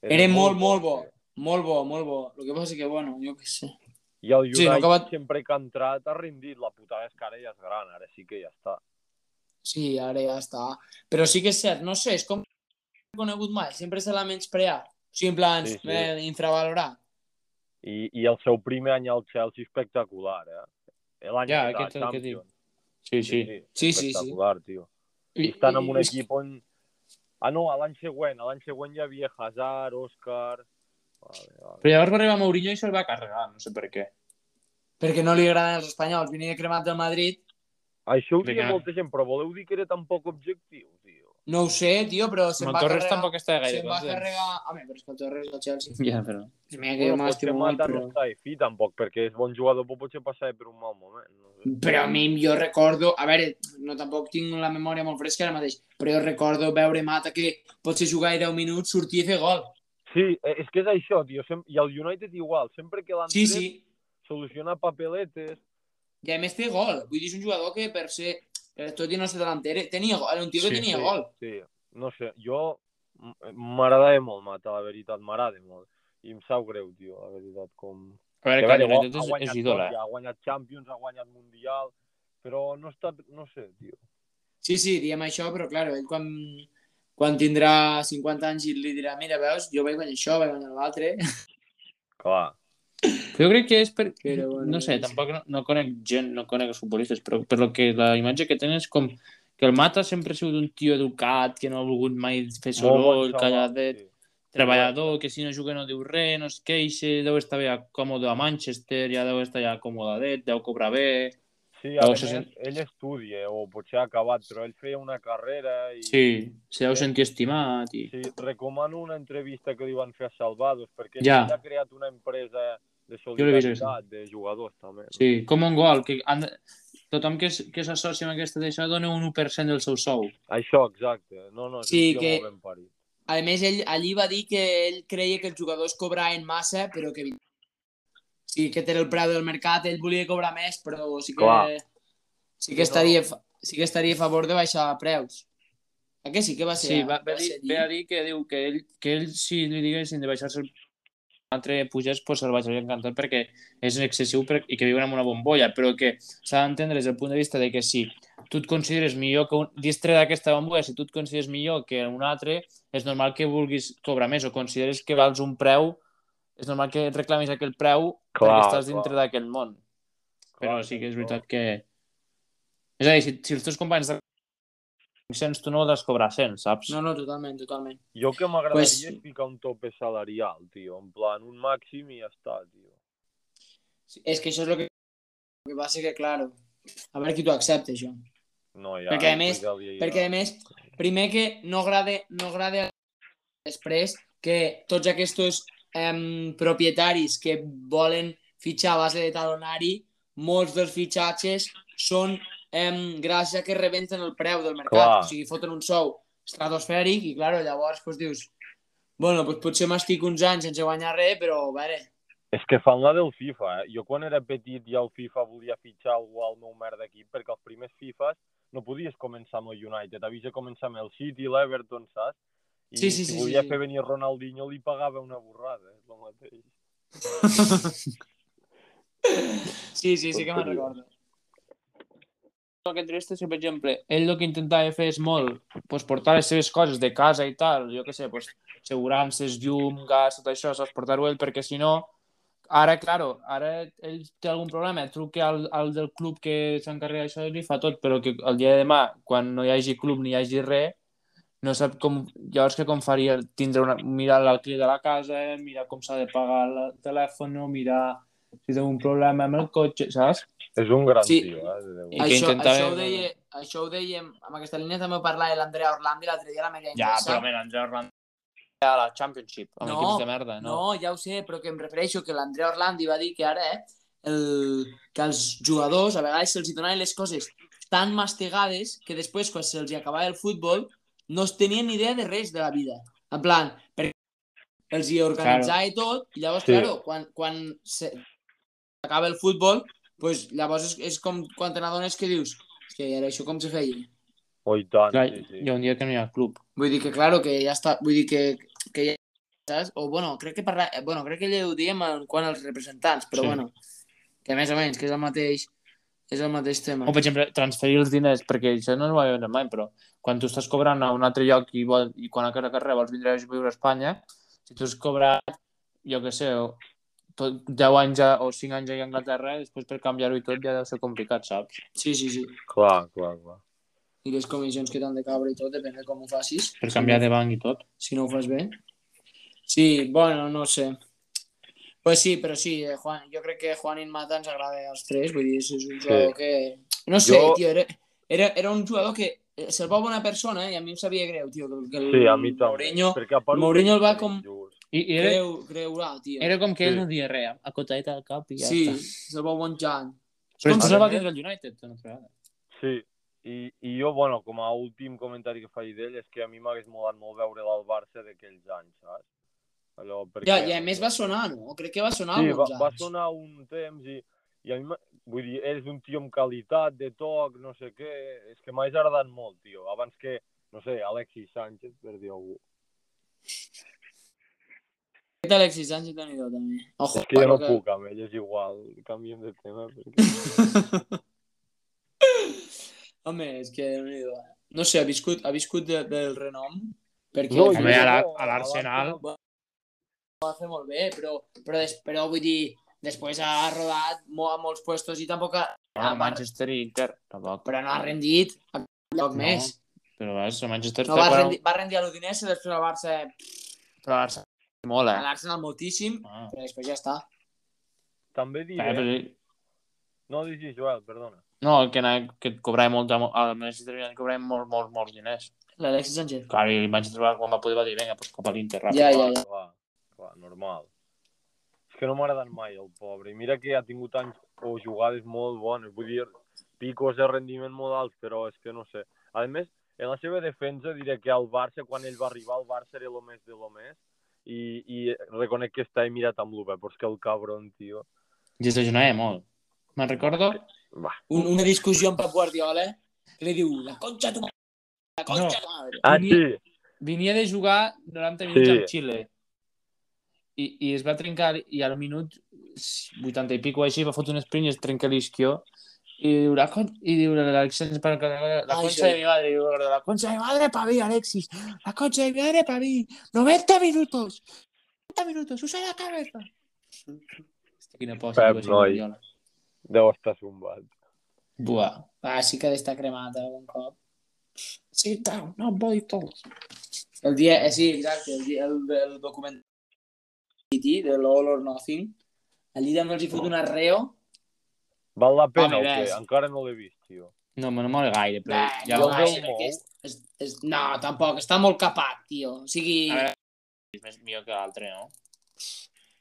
Speaker 1: Era molt, molt bo. Molt bo, molt bo. El que passa que, bueno, jo què sé.
Speaker 2: I el United
Speaker 1: Sí, no acabat-
Speaker 2: sempre que ha entrat ha rendit. La putada és que ara ja és gran, ara sí que ja està.
Speaker 1: Sí, ara ja està. Però sí que és cert, no sé, és com conegut mai, sempre se l'ha menyspreat. O sigui, en plan,
Speaker 2: Sí, sí.
Speaker 1: eh, infravalorat.
Speaker 2: I, I el seu primer any al Chelsea espectacular, eh? L'any
Speaker 3: Ja,
Speaker 2: de la
Speaker 3: aquest és el que dic.
Speaker 2: Champions.
Speaker 3: Sí, sí.
Speaker 1: Sí, sí, sí.
Speaker 2: espectacular, tio.
Speaker 3: I,
Speaker 2: I estan en un
Speaker 3: i-
Speaker 2: equip on... Ah, no, a l'any següent. A l'any següent hi havia Hazard, Òscar... Vale, vale.
Speaker 3: Però llavors va arribar Mourinho i se'l va carregar, no sé per què.
Speaker 1: Perquè no li agraden els espanyols. Venia cremat del Madrid.
Speaker 2: Això ho diria molta gent, però voleu dir que era tan poc objectiu, tio?
Speaker 1: No ho sé, tio, però se'n va carregar...
Speaker 3: tampoc està gaire
Speaker 1: Se'n va carregar... Home, però és que el Torres és el Chelsea.
Speaker 3: Ja, però...
Speaker 1: És mira que jo m'estimo molt, però...
Speaker 2: no està fi, tampoc, perquè és bon jugador, però potser passa per un mal moment. No sé.
Speaker 1: Però a mi jo recordo... A veure, no tampoc tinc la memòria molt fresca ara mateix, però jo recordo veure Mata que potser jugar 10 minuts, sortir i fer gol.
Speaker 2: Sí, eh, és que és això, tio. Sem I el United igual. Sempre que l'han
Speaker 1: Sí,
Speaker 2: tret,
Speaker 1: sí.
Speaker 2: soluciona papeletes...
Speaker 1: I a més té gol. Vull dir, és un jugador que per ser... Per tot i no ser delanter, tenia gol. Era un tio que
Speaker 3: Sí,
Speaker 1: tenia
Speaker 2: sí,
Speaker 1: gol.
Speaker 2: Sí, no sé, jo m'agradava molt Mata, la veritat, m'agrada molt. I em sap greu, tio, la veritat, com...
Speaker 3: A veure,
Speaker 2: Que,
Speaker 3: que
Speaker 2: ha
Speaker 3: és, és ídol, eh?
Speaker 2: ha guanyat Champions, ha guanyat Mundial, però no està... No sé, tio.
Speaker 1: Sí, sí, diem això, però clar, ell quan, quan tindrà 50 anys i li dirà mira, veus, jo vaig guanyar això, vaig guanyar l'altre.
Speaker 2: Clar.
Speaker 3: Jo crec que és per...
Speaker 1: Però, bueno,
Speaker 3: no sé,
Speaker 1: sí.
Speaker 3: tampoc no, no conec gent, no conec els futbolistes, però per lo que la imatge que tenen és com que el Mata sempre ha sigut un tio educat, que no ha volgut mai fer soroll,
Speaker 2: xaval,
Speaker 3: calladet,
Speaker 2: sí.
Speaker 3: treballador, que si no juga no diu res, no es queixa, deu estar bé còmode a Manchester, ja deu estar ja acomodadet, deu cobrar bé...
Speaker 2: Sí, a
Speaker 3: Però
Speaker 2: més,
Speaker 3: se sent-
Speaker 2: ell estudia, o potser ha acabat, però ell feia una carrera i...
Speaker 3: Sí, se deu sentir estimat i...
Speaker 2: Sí, recomano una entrevista que li van fer a Salvados, perquè
Speaker 3: Ja.
Speaker 2: ell ha creat una empresa de solidaritat de jugadors, també. no?
Speaker 3: Sí, com un gol, que han tothom que, s- que s'associa amb aquesta d'això dona un 1% del seu sou.
Speaker 2: Això, exacte. No, no, és
Speaker 1: Sí, que-
Speaker 2: molt ben parit.
Speaker 1: A més, ell allí va dir que ell creia que els jugadors cobraven massa, però que sí que té el preu del mercat, ell volia cobrar més, però sí que,
Speaker 2: Clar.
Speaker 1: sí que, estaria, fa- sí que estaria a favor de baixar preus. A que sí que va ser?
Speaker 3: Sí, va, va, dir,
Speaker 1: ser
Speaker 3: ve a dir que diu que ell, que ell si li diguessin de baixar-se el altre pugés, pues se'l baixaria encantat perquè és excessiu per, i que viuen en una bombolla, però que s'ha d'entendre des del punt de vista de que si tu et consideres millor que un distre d'aquesta bombolla, si tu et consideres millor que un altre, és normal que vulguis cobrar més o consideres que vals un preu, és normal que et reclamis aquell preu
Speaker 2: Clar,
Speaker 3: perquè estàs
Speaker 2: clar.
Speaker 3: dintre d'aquest món. Però
Speaker 2: Clar,
Speaker 3: sí que és veritat que... És a dir, si, si els teus companys de 500, tu no voldràs cobrar 100, saps?
Speaker 1: No, no, totalment, totalment.
Speaker 2: Jo que m'agradaria
Speaker 1: Pues-
Speaker 2: és ficar un tope salarial, tio. En plan, un màxim i ja està, tio.
Speaker 1: Sí, és que això és el que, el que passa que, claro, a veure qui t'ho accepta, això.
Speaker 2: No, ja,
Speaker 1: Perquè, a més-
Speaker 2: ja li-
Speaker 1: Perquè, a més, primer que no agrada, no agrada després que tots aquests em, propietaris que volen fitxar a base de talonari, molts dels fitxatges són em, gràcies a que rebenten el preu del mercat.
Speaker 2: Clar.
Speaker 1: O sigui, foten un sou estratosfèric i, claro, llavors pues, dius bueno, pues, potser m'estic uns anys sense guanyar res, però, a veure,
Speaker 2: És que fan la del FIFA, eh? Jo quan era petit i el FIFA volia fitxar algú al meu merda equip, perquè els primers FIFAs no podies començar amb el United, havies de començar amb el City, l'Everton, saps? I
Speaker 1: Sí, sí,
Speaker 2: si
Speaker 1: sí,
Speaker 2: volia
Speaker 1: sí, sí.
Speaker 2: fer venir Ronaldinho li pagava una borrada, és el mateix.
Speaker 1: sí, sí, sí que me'n recordo.
Speaker 3: trist és que, per exemple, ell el que intentava fer és molt pues, portar les seves coses de casa i tal, jo què sé, pues, assegurances, llum, gas, tot això, saps portar-ho ell, perquè si no, ara, claro, ara ell té algun problema, truca al, al del club que s'encarrega d'això i li fa tot, però que el dia de demà, quan no hi hagi club ni hi hagi res, no sap com, llavors que com faria tindre una, mirar l'alquiler de la casa, mirar com s'ha de pagar el telèfon, mirar si té un problema amb el cotxe, saps?
Speaker 2: És un gran
Speaker 1: Sí.
Speaker 2: tio, eh?
Speaker 3: I
Speaker 1: això,
Speaker 3: intentava-
Speaker 1: això, ho deia, això ho dèiem, amb aquesta línia també ho parlava l'Andrea Orlandi l'altre dia a la Mega
Speaker 3: Ja, però mira, Andreu Orlando a la Championship, amb
Speaker 1: No,
Speaker 3: equips de merda, no?
Speaker 1: No, ja ho sé, però que em refereixo que l'Andrea Orlandi va dir que ara eh, el, que als jugadors a vegades se'ls donaven les coses tan mastigades que després, quan se'ls acabava el futbol, no es tenien ni idea de res de la vida. En plan, perquè els hi organitzava i tot, i llavors,
Speaker 2: Sí.
Speaker 1: claro, quan, quan se acaba el futbol, pues, llavors és, és com quan te n'adones que dius "És que ara això com se feia?
Speaker 2: Oh, i tant,
Speaker 3: Clar,
Speaker 2: sí, sí.
Speaker 3: hi ha un dia que no hi ha club.
Speaker 1: Vull dir que, claro, que ja està... Vull dir que, que ja saps? O, bueno, crec que parla... eh, Bueno, crec que ja ho diem en quant als representants, però,
Speaker 3: Sí.
Speaker 1: bueno, que més o menys, que és el mateix, és el mateix tema.
Speaker 3: O, per exemple, transferir els diners, perquè això no ho va veure mai, però quan tu estàs cobrant a un altre lloc i, vol, i quan a casa carrer vols vindre a viure a Espanya, si tu has cobrat, jo què sé, o- tot 10 anys a, o 5 anys a Anglaterra, després per canviar-ho i tot ja deu ser complicat, saps?
Speaker 1: Sí, sí, sí.
Speaker 2: Clar, clar, clar.
Speaker 1: I les comissions que t'han de cabre i tot, depèn de com ho facis.
Speaker 3: Per canviar de banc i tot.
Speaker 1: Si no ho fas bé. Sí, bueno, no sé. Pues sí, però sí, eh, Juan, jo crec que Juan Mata ens agrada als tres, vull dir, és un jugador que... No sé,
Speaker 2: Jo-
Speaker 1: tio, era, era, era un jugador que eh, se'l va bona persona eh, i a mi em sabia greu, tio, que, que el
Speaker 2: Sí, a mi també.
Speaker 1: Mourinho
Speaker 2: Perquè a part
Speaker 1: Mourinho el va com-.
Speaker 3: I, i era,
Speaker 1: greu, greurà, tio.
Speaker 3: era com que ell
Speaker 2: Sí.
Speaker 3: no dia res, acotadeta al cap i ja
Speaker 1: Sí,
Speaker 3: està.
Speaker 1: se'l va bonjant.
Speaker 3: Però
Speaker 1: Com
Speaker 3: després
Speaker 1: si-
Speaker 3: el va tindre el United, una altra vegada.
Speaker 2: Sí, i, i jo, bueno, com a últim comentari que faig d'ell és que a mi m'hagués molat molt veure al Barça d'aquells anys, saps? Allò, perquè...
Speaker 1: Ja, i a més va sonar, no? Crec que va sonar
Speaker 2: Sí, va, va sonar un temps i, i a mi, vull dir, és un tio amb qualitat, de toc, no sé què, és que m'ha agradat molt, tio, abans que, no sé, Alexis Sánchez, per dir algú.
Speaker 1: Aquest Alexis Sánchez déu nhi també. Ojo,
Speaker 2: És que jo no
Speaker 1: que...
Speaker 2: puc amb ell, és igual, canviem de tema. Perquè...
Speaker 1: Home, és que déu nhi No sé, ha viscut, ha viscut de, del renom perquè
Speaker 2: No,
Speaker 1: al
Speaker 3: Home, a la-
Speaker 2: no,
Speaker 3: l'Arsenal.
Speaker 1: ho va fer molt bé, però, però, des, però vull dir, després ha rodat molt, a molts puestos i tampoc ha,
Speaker 3: Ah, Manchester i Inter, tampoc.
Speaker 1: però no ha rendit a lloc
Speaker 3: No.
Speaker 1: més.
Speaker 3: Però vas, el Manchester
Speaker 1: No, va,
Speaker 3: quan-
Speaker 1: rendir, va rendir a l'Udinese, després al Barça,
Speaker 3: Però el Barça molt,
Speaker 1: a
Speaker 3: eh?
Speaker 1: l'Arsenal moltíssim,
Speaker 3: Ah.
Speaker 1: però després ja està.
Speaker 2: També diré...
Speaker 3: Eh, però,
Speaker 2: No, diguis, Joel, perdona.
Speaker 3: no, que, que et cobrava molt, al Manchester United cobrava molt, molt, molts diners.
Speaker 1: L'Alexis Sánchez.
Speaker 3: Clar, i el Manchester va- quan va poder va dir, vinga, pues cap a l'Inter, ràpid.
Speaker 1: Ja, ja, ja.
Speaker 2: Clar, normal. És que no m'ha agradat mai, el pobre. I mira que ha tingut anys o jugades molt bones. Vull dir, picos de rendiment molt alts, però és que no sé. A més, en la seva defensa diré que al Barça, quan ell va arribar, el Barça era el més de lo més. I, i reconec que està mirat amb l'UV, però és que el cabron, tio...
Speaker 3: I es lesionava molt. Me'n recordo?
Speaker 2: Va.
Speaker 1: Un, una discussió amb Pep Guardiola que li diu, la concha tu la concha
Speaker 3: No.
Speaker 1: tu madre.
Speaker 2: Ah, sí?
Speaker 3: Venia de jugar 90 minuts
Speaker 2: Sí.
Speaker 3: amb Xile. I, I es va trencar, i al minut 80 i pico així, va fotre un sprint i es trenca l'isquió. I diu, la, con i diu l'Alexis, la, la concha
Speaker 1: sí.
Speaker 3: de mi madre, i diu, la concha de mi madre pa' mí, Alexis, la concha de mi madre pa' mí, 90 minutos, 90 minutos, usa la cabeza. Quina por.
Speaker 2: Pep, noi. Deu estar zumbat.
Speaker 3: Buah.
Speaker 1: Ah, sí que ha d'estar cremat algun cop.
Speaker 3: Sit down, no voy todos.
Speaker 1: El dia, eh, sí, exacte, el, dia, el, el documental de l'All or Nothing, allí també els hi fot un arreo.
Speaker 2: Val la pena
Speaker 1: Home,
Speaker 2: o què?
Speaker 1: ves.
Speaker 2: Encara no l'he vist, tio.
Speaker 3: No, me no mola gaire, però
Speaker 1: Nah,
Speaker 3: ja
Speaker 2: jo
Speaker 3: ho
Speaker 2: veu molt.
Speaker 1: és, és, és, no, tampoc, està molt capat, tio. O sigui,
Speaker 3: A veure, és més millor que l'altre, no?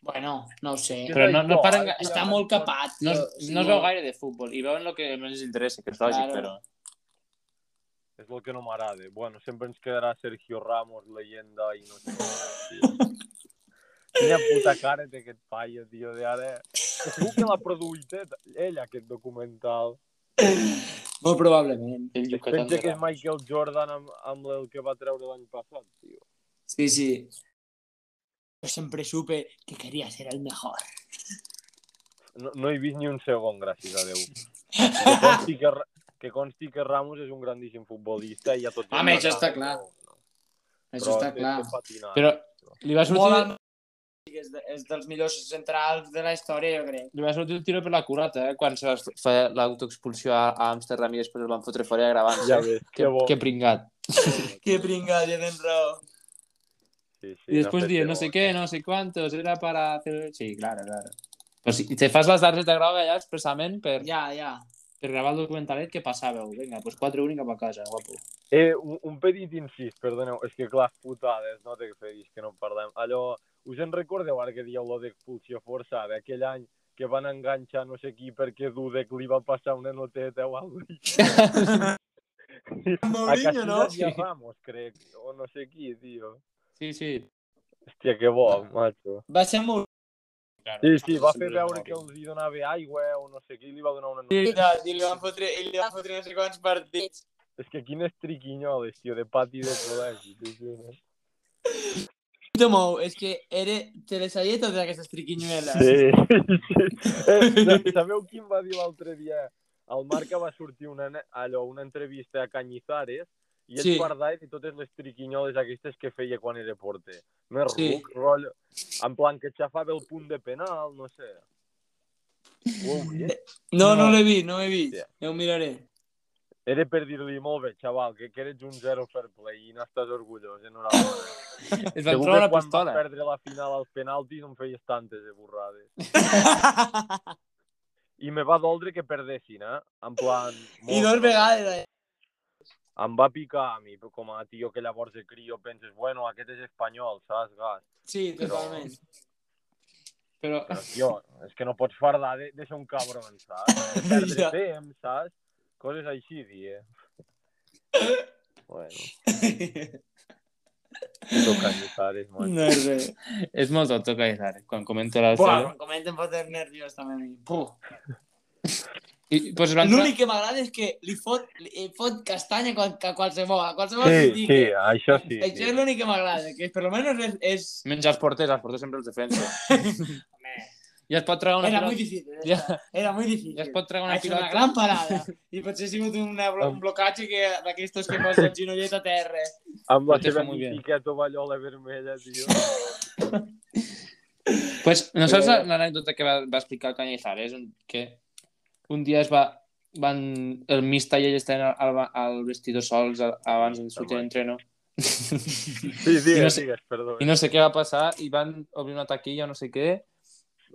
Speaker 1: bueno, no ho sé.
Speaker 3: Però no- no paren-
Speaker 1: Està molt capat,
Speaker 3: No, es, no es veu gaire de futbol i veuen el que més els interessa, que és lògic,
Speaker 1: Claro.
Speaker 3: però...
Speaker 2: És el que no m'agrada. Bueno, sempre ens quedarà Sergio Ramos, leyenda i no sé. Quina puta cara té aquest paio, tio, de ara. Segur que l'ha produït eh, ell, aquest documental.
Speaker 1: Molt probablement.
Speaker 2: Pensa que és. Michael Jordan amb, amb el que va treure l'any passat, tio.
Speaker 1: Sí, sí. Yo siempre supe que quería ser el mejor.
Speaker 2: No, no he vist ni un segon, gràcies a Déu. Que consti que, que, consti que Ramos és un grandíssim futbolista i ja tot...
Speaker 1: Home, això està clar. Això està clar.
Speaker 3: Però li va sortir,
Speaker 1: Molt és, de, és dels millors centrals de la història, jo crec.
Speaker 3: li va sortir el tiro per la culata, eh? Quan se va fer l'autoexpulsió a, a Amsterdam i després el van fotre fora gravant.
Speaker 2: Ja ves,
Speaker 3: que,
Speaker 2: que bo.
Speaker 3: que pringat.
Speaker 1: Que pringat, ja tens raó.
Speaker 2: Sí, sí,
Speaker 3: I després
Speaker 2: fet
Speaker 3: dient,
Speaker 2: de
Speaker 3: no sé què, no sé cuántos, era para hacer... Sí, claro, claro. Però si te fas les targetes grogues allà expressament per,
Speaker 1: Ja, ja.
Speaker 3: per gravar el documentalet que passàveu. Vinga, doncs 4 1 cap a casa, guapo.
Speaker 2: Eh, un, un petit incís, perdoneu, és que clar, putades, no té que fer que no en parlem. Allò, us en recordeu ara que dieu lo d'expulsió forçada, aquell any que van enganxar no sé qui perquè Dudek li va passar una noteta o alguna cosa
Speaker 1: Mourinho,
Speaker 2: Casillas
Speaker 1: no?
Speaker 2: i a Ramos, crec, o no sé qui, tio.
Speaker 3: Sí, sí.
Speaker 2: Hòstia, que bo, macho.
Speaker 1: Va ser molt...
Speaker 2: Sí, sí, va fer veure que els hi donava aigua o no sé qui, li va donar una
Speaker 1: Sí,
Speaker 2: noteta.
Speaker 1: veritat, i li van fotre, i li van fotre no sé quants partits.
Speaker 2: És que quines triquinyoles, tio, de pati de col·legi, t'ho juro.
Speaker 1: Tomou, és que era... te les sabia totes aquestes triquinyueles.
Speaker 2: Sí, sí. Eh, sa- sabeu qui em va dir l'altre dia? El Marca va sortir una, allò, una entrevista a Cañizares i ell
Speaker 1: Sí.
Speaker 2: de totes les triquinyoles aquestes que feia quan era porter. Més
Speaker 1: Sí.
Speaker 2: sí. ruc, rotllo, en plan que xafava el punt de penal, no sé. Ho heu vist?
Speaker 1: No, no
Speaker 3: No.
Speaker 1: l'he vist, no l'he vist.
Speaker 2: Ja.
Speaker 1: Ja ho miraré.
Speaker 2: Era per dir-li, molt bé, xaval, que, que eres un zero fair play i n'estàs orgullós, enhorabona.
Speaker 3: Es van
Speaker 2: Segur
Speaker 3: trobar
Speaker 2: que
Speaker 3: una
Speaker 2: quan
Speaker 3: pistola.
Speaker 2: vas perdre la final als penaltis em feies tantes de borrades. I me va doldre que perdessin, eh? En plan...
Speaker 1: I dos vegades. eh?
Speaker 2: Em va picar a mi, com a tio que llavors de crio penses, bueno, aquest és espanyol, saps, gas?
Speaker 1: Sí, totalment.
Speaker 3: Però,
Speaker 2: Però, tio, és que no pots fardar de, de ser un cabron, saps? De perdre
Speaker 1: Ja.
Speaker 2: temps, saps? Coses així, die. Bueno, puto cañizares.
Speaker 1: No res.
Speaker 3: és molt tonto Caizar, quan comento la
Speaker 1: Buah, quan comenten fotre nerviós també a mi. Puh.
Speaker 3: I, pues es.
Speaker 1: L'únic que m'agrada és que li fot, li fot castanya a, qual- a qualsevol, a qualsevol
Speaker 2: Sí,
Speaker 1: que
Speaker 2: sí, això sí.
Speaker 1: Això és l'únic que m'agrada, que per almenys és... és...
Speaker 3: Menys els porters, els porters sempre els defensa. Ja es pot treure una
Speaker 1: Era muy
Speaker 3: pilota.
Speaker 1: difícil.
Speaker 3: Ja,
Speaker 1: Ja. Era muy difícil.
Speaker 3: ja es pot treure
Speaker 1: Ha
Speaker 3: una
Speaker 1: una
Speaker 3: pilota.
Speaker 1: gran parada. I potser ha sigut una, blo- un blocatge que d'aquestos que posa el ginollet a terra.
Speaker 2: Amb la seva
Speaker 3: muy bien.
Speaker 2: mítica tovallola vermella, tio.
Speaker 3: Pues, no saps
Speaker 2: Però-
Speaker 3: l'anècdota que va, va explicar el Cañizares? Un- Que un dia es va, van, el Mista i ell estaven al, al, al vestidor sols abans del sortir d'entreno
Speaker 2: Sí,
Speaker 3: I
Speaker 2: digues,
Speaker 3: no sé-
Speaker 2: digues, perdó.
Speaker 3: i no sé què va passar i van obrir una taquilla o no sé què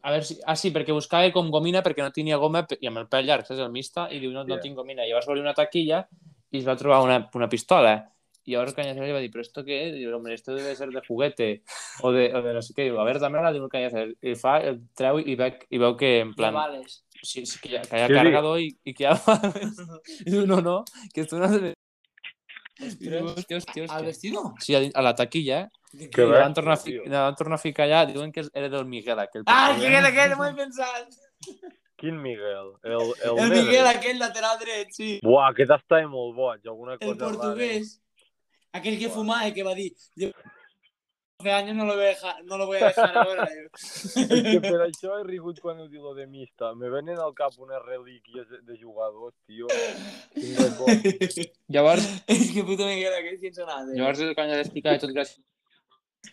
Speaker 3: a veure si... Ah, sí, perquè buscava com gomina perquè no tenia goma i amb el pèl llarg, saps? El mista, i diu, no, no
Speaker 2: Yeah.
Speaker 3: tinc gomina. I llavors va obrir una taquilla i es va trobar una, una pistola. Y llavors el Cañacer li va dir, ¿pero esto qué es? Diu, hombre, esto debe ser de juguete o de, o de no sé què. Diu, a veure, dámela, diu el Cañacer. I fa, el treu i, veu, i veu que, en plan,
Speaker 1: Vales.
Speaker 3: sí, sí, que, hi ha, que hi ha
Speaker 2: Sí, sí.
Speaker 3: cargador i, i que hi ha bales. I diu, no, no, que esto no es de... I diu, hòstia, hòstia,
Speaker 1: Al vestido?
Speaker 3: Sí, a, a la taquilla, eh?
Speaker 2: Que
Speaker 3: la van, tornar a fi... la van tornar a ficar allà, diuen que era del Miguel, aquell.
Speaker 1: Ah, que era aquell, m'ho he pensat.
Speaker 2: Quin Miguel? El, el,
Speaker 1: El? Miguel, aquell lateral dret, sí.
Speaker 2: Buah, aquest estava molt boig, alguna cosa
Speaker 1: El portugués. Aquell que fumaba y que va a decir, yo hace años no lo voy a dejar, no lo voy a dejar ahora.
Speaker 2: És que per això he rigut quan heu dit lo de mista. Me venen al cap unes relíquies de, de jugadors, tio.
Speaker 3: Llavors,
Speaker 1: es que puto Miguel, aquell sense nada.
Speaker 3: llavors el Cañacer explica tot gràcies.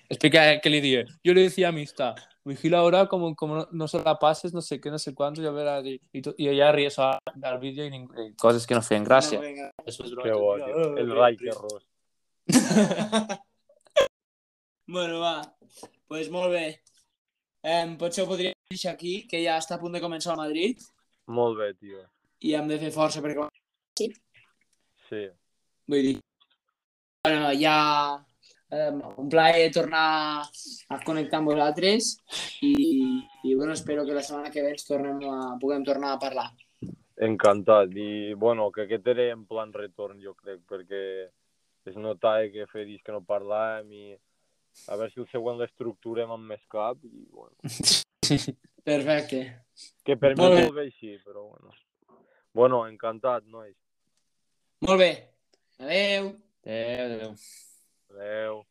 Speaker 3: Explica que li diu, yo le decía a Mista, vigila ahora como, como no, no se la pases, no sé qué, no sé cuánto, ya verás. Y, y, y ella ríe eso al vídeo y, y coses que no feien gràcia.
Speaker 1: No, venga.
Speaker 3: Eso
Speaker 2: bo, tio. El Riker Ross.
Speaker 1: Bueno, va. pues molt bé. Eh, potser ho podríem deixar aquí, que ja està a punt de començar a Madrid
Speaker 2: Molt bé, tio.
Speaker 1: i hem de fer força perquè...
Speaker 2: Sí.
Speaker 1: Vull dir... Bueno, ja... Eh, un plaer tornar a connectar amb vosaltres i, i bueno, espero que la setmana que ve ens tornem a, puguem tornar a parlar.
Speaker 2: Encantat. I, bueno, que aquest era en plan retorn, jo crec, perquè es notava que feia dies que no parlàvem i a veure si el següent l'estructurem amb més cap i, bueno,
Speaker 1: Perfecte.
Speaker 2: que per mi
Speaker 1: bé.
Speaker 2: molt bé així, però bueno. Bueno, encantat, nois.
Speaker 1: Molt bé. Adeu.
Speaker 3: Adéu, adéu.
Speaker 2: Adeu.